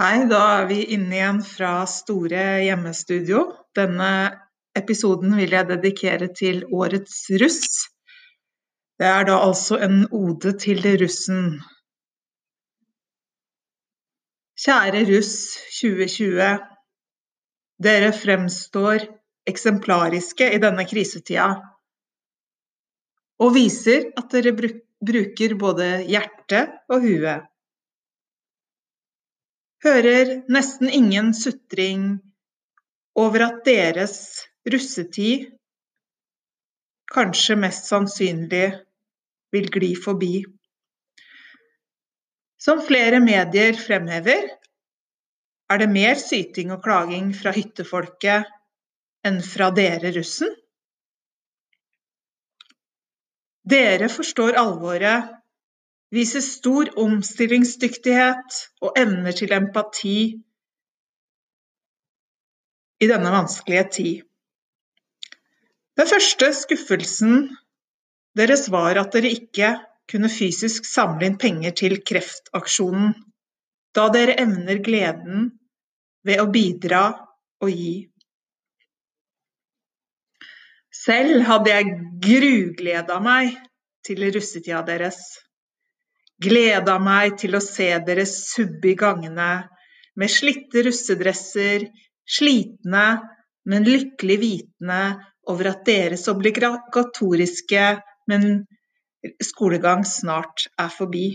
Hei, da er vi inne igjen fra Store hjemmestudio. Denne episoden vil jeg dedikere til årets russ. Det er da altså en ode til russen. Kjære russ 2020. Dere fremstår eksemplariske i denne krisetida. Og viser at dere bruker både hjerte og hue hører nesten ingen sutring over at deres russetid kanskje mest sannsynlig vil gli forbi. Som flere medier fremhever, er det mer syting og klaging fra hyttefolket enn fra dere, russen. Dere forstår alvoret viser stor omstillingsdyktighet og evner til empati i denne vanskelige tid. Den første skuffelsen deres var at dere ikke kunne fysisk samle inn penger til kreftaksjonen, da dere evner gleden ved å bidra og gi. Selv hadde jeg grugleda meg til russetida deres. Gleda meg til å se dere subbe i gangene med slitte russedresser, slitne, men lykkelig vitende over at deres obligatoriske men skolegang snart er forbi.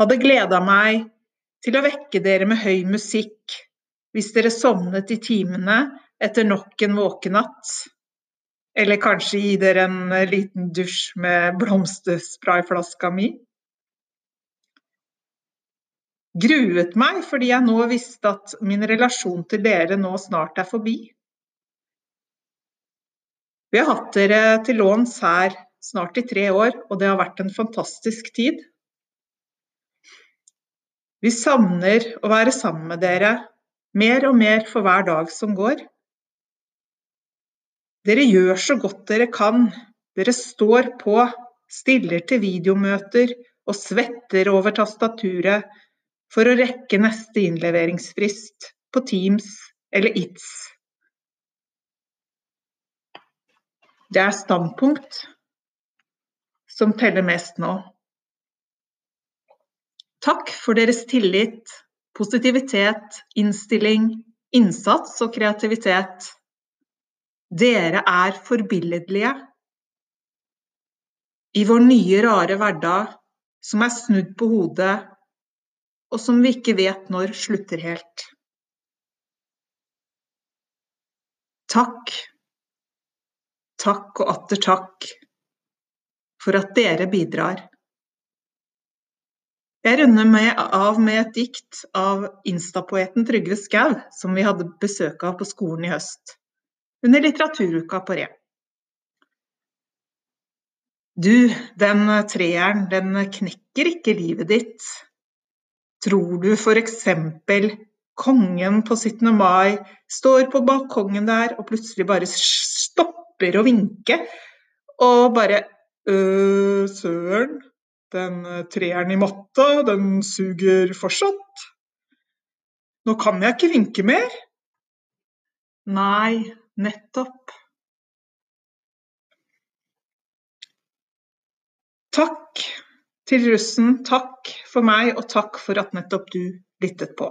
Hadde gleda meg til å vekke dere med høy musikk hvis dere sovnet i timene etter nok en våkenatt. Eller kanskje gi dere en liten dusj med blomstersprayflaska mi gruet meg fordi jeg nå visste at min relasjon til dere nå snart er forbi. Vi har hatt dere til låns her snart i tre år, og det har vært en fantastisk tid. Vi savner å være sammen med dere mer og mer for hver dag som går. Dere gjør så godt dere kan. Dere står på, stiller til videomøter og svetter over tastaturet for å rekke neste innleveringsfrist på Teams eller ITS. Det er standpunkt som teller mest nå. Takk for deres tillit, positivitet, innstilling, innsats og kreativitet. Dere er forbilledlige. I vår nye, rare hverdag, som er snudd på hodet og som vi ikke vet når slutter helt. Takk, takk og atter takk for at dere bidrar. Jeg runder med, av med et dikt av instapoeten Trygve Skau, som vi hadde besøk av på skolen i høst, under litteraturuka på Re. Du, den treeren, den knekker ikke livet ditt, Tror du f.eks. kongen på 17. mai står på balkongen der og plutselig bare stopper å vinke, og bare øh, søren, den treeren i matta, den suger fortsatt. Nå kan jeg ikke vinke mer. Nei, nettopp. Takk til russen, takk for meg, og takk for at nettopp du lyttet på.